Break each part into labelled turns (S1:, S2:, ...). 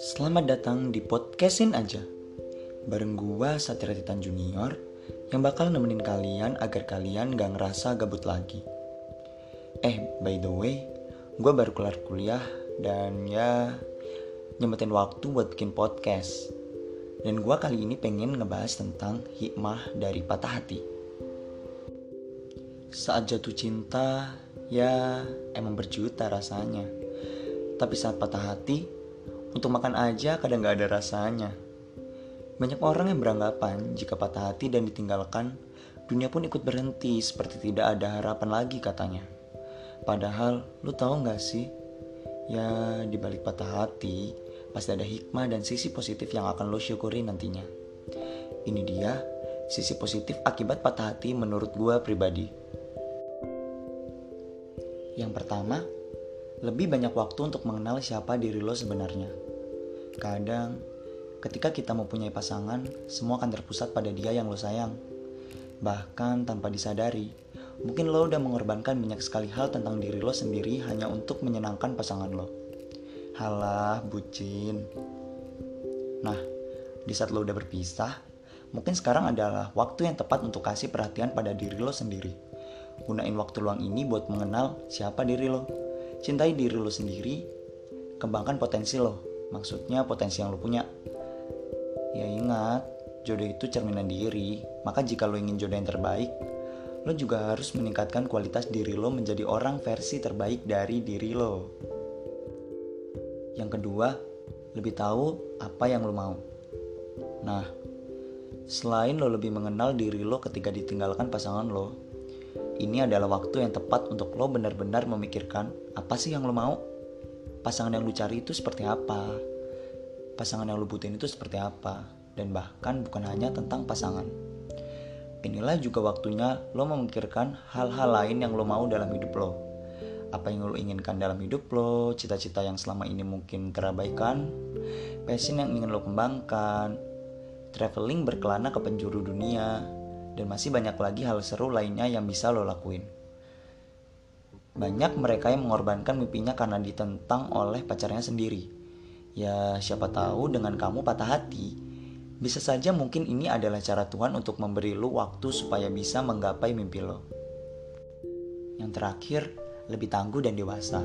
S1: Selamat datang di podcastin aja. Bareng gua Satria Titan Junior Yang bakal nemenin kalian agar kalian gak ngerasa gabut lagi. Eh by the way Gue baru kelar kuliah Dan ya Nyempetin waktu buat bikin podcast. Dan gua kali ini pengen ngebahas tentang hikmah dari patah hati. Saat jatuh cinta Ya emang berjuta rasanya. Tapi saat patah hati untuk makan aja kadang gak ada rasanya. Banyak orang yang beranggapan jika patah hati dan ditinggalkan, dunia pun ikut berhenti seperti tidak ada harapan lagi katanya. Padahal, lu tahu gak sih? Ya, di balik patah hati, pasti ada hikmah dan sisi positif yang akan lo syukuri nantinya. Ini dia, sisi positif akibat patah hati menurut gue pribadi. Yang pertama, lebih banyak waktu untuk mengenal siapa diri lo sebenarnya. Kadang, ketika kita mempunyai pasangan, semua akan terpusat pada dia yang lo sayang. Bahkan tanpa disadari, mungkin lo udah mengorbankan banyak sekali hal tentang diri lo sendiri hanya untuk menyenangkan pasangan lo. Halah, bucin. Nah, di saat lo udah berpisah, mungkin sekarang adalah waktu yang tepat untuk kasih perhatian pada diri lo sendiri. Gunain waktu luang ini buat mengenal siapa diri lo Cintai diri lo sendiri, kembangkan potensi lo. Maksudnya potensi yang lo punya. Ya ingat, jodoh itu cerminan diri. Maka jika lo ingin jodoh yang terbaik, lo juga harus meningkatkan kualitas diri lo menjadi orang versi terbaik dari diri lo. Yang kedua, lebih tahu apa yang lo mau. Nah, selain lo lebih mengenal diri lo ketika ditinggalkan pasangan lo, ini adalah waktu yang tepat untuk lo benar-benar memikirkan apa sih yang lo mau. Pasangan yang lo cari itu seperti apa? Pasangan yang lo butuhin itu seperti apa? Dan bahkan bukan hanya tentang pasangan. Inilah juga waktunya lo memikirkan hal-hal lain yang lo mau dalam hidup lo. Apa yang lo inginkan dalam hidup lo, cita-cita yang selama ini mungkin terabaikan, passion yang ingin lo kembangkan, traveling berkelana ke penjuru dunia, dan masih banyak lagi hal seru lainnya yang bisa lo lakuin. Banyak mereka yang mengorbankan mimpinya karena ditentang oleh pacarnya sendiri. Ya, siapa tahu dengan kamu patah hati, bisa saja mungkin ini adalah cara Tuhan untuk memberi lo waktu supaya bisa menggapai mimpi lo. Yang terakhir, lebih tangguh dan dewasa.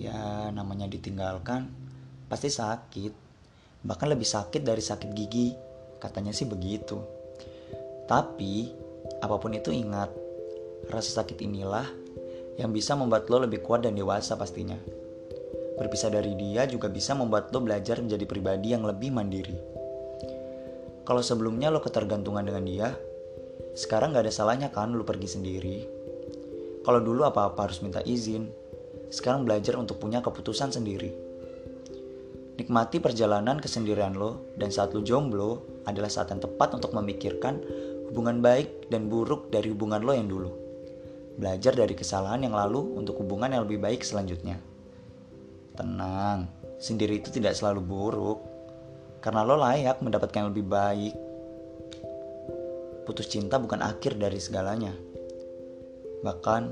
S1: Ya, namanya ditinggalkan, pasti sakit. Bahkan lebih sakit dari sakit gigi, katanya sih begitu. Tapi, apa pun itu ingat, rasa sakit inilah yang bisa membuat lo lebih kuat dan dewasa pastinya. Berpisah dari dia juga bisa membuat lo belajar menjadi pribadi yang lebih mandiri. Kalau sebelumnya lo ketergantungan dengan dia, sekarang gak ada salahnya kan lo pergi sendiri. Kalau dulu apa-apa harus minta izin, sekarang belajar untuk punya keputusan sendiri. Nikmati perjalanan kesendirian lo dan saat lo jomblo adalah saat yang tepat untuk memikirkan hubungan baik dan buruk dari hubungan lo yang dulu. Belajar dari kesalahan yang lalu untuk hubungan yang lebih baik selanjutnya. Tenang, sendiri itu tidak selalu buruk. Karena lo layak mendapatkan yang lebih baik. Putus cinta bukan akhir dari segalanya. Bahkan,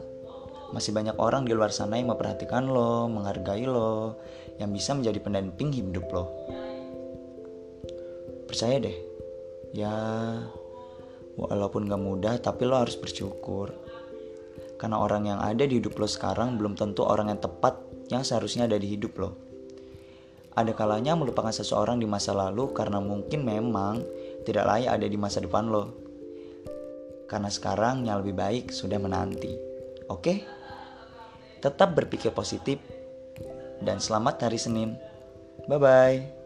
S1: masih banyak orang di luar sana yang memperhatikan lo, menghargai lo, yang bisa menjadi pendamping hidup lo. Percaya deh, ya Walaupun gak mudah, tapi lo harus bersyukur. Karena orang yang ada di hidup lo sekarang belum tentu orang yang tepat yang seharusnya ada di hidup lo. Ada kalanya melupakan seseorang di masa lalu karena mungkin memang tidak layak ada di masa depan lo. Karena sekarang yang lebih baik sudah menanti. Oke? Tetap berpikir positif dan selamat hari Senin. Bye bye.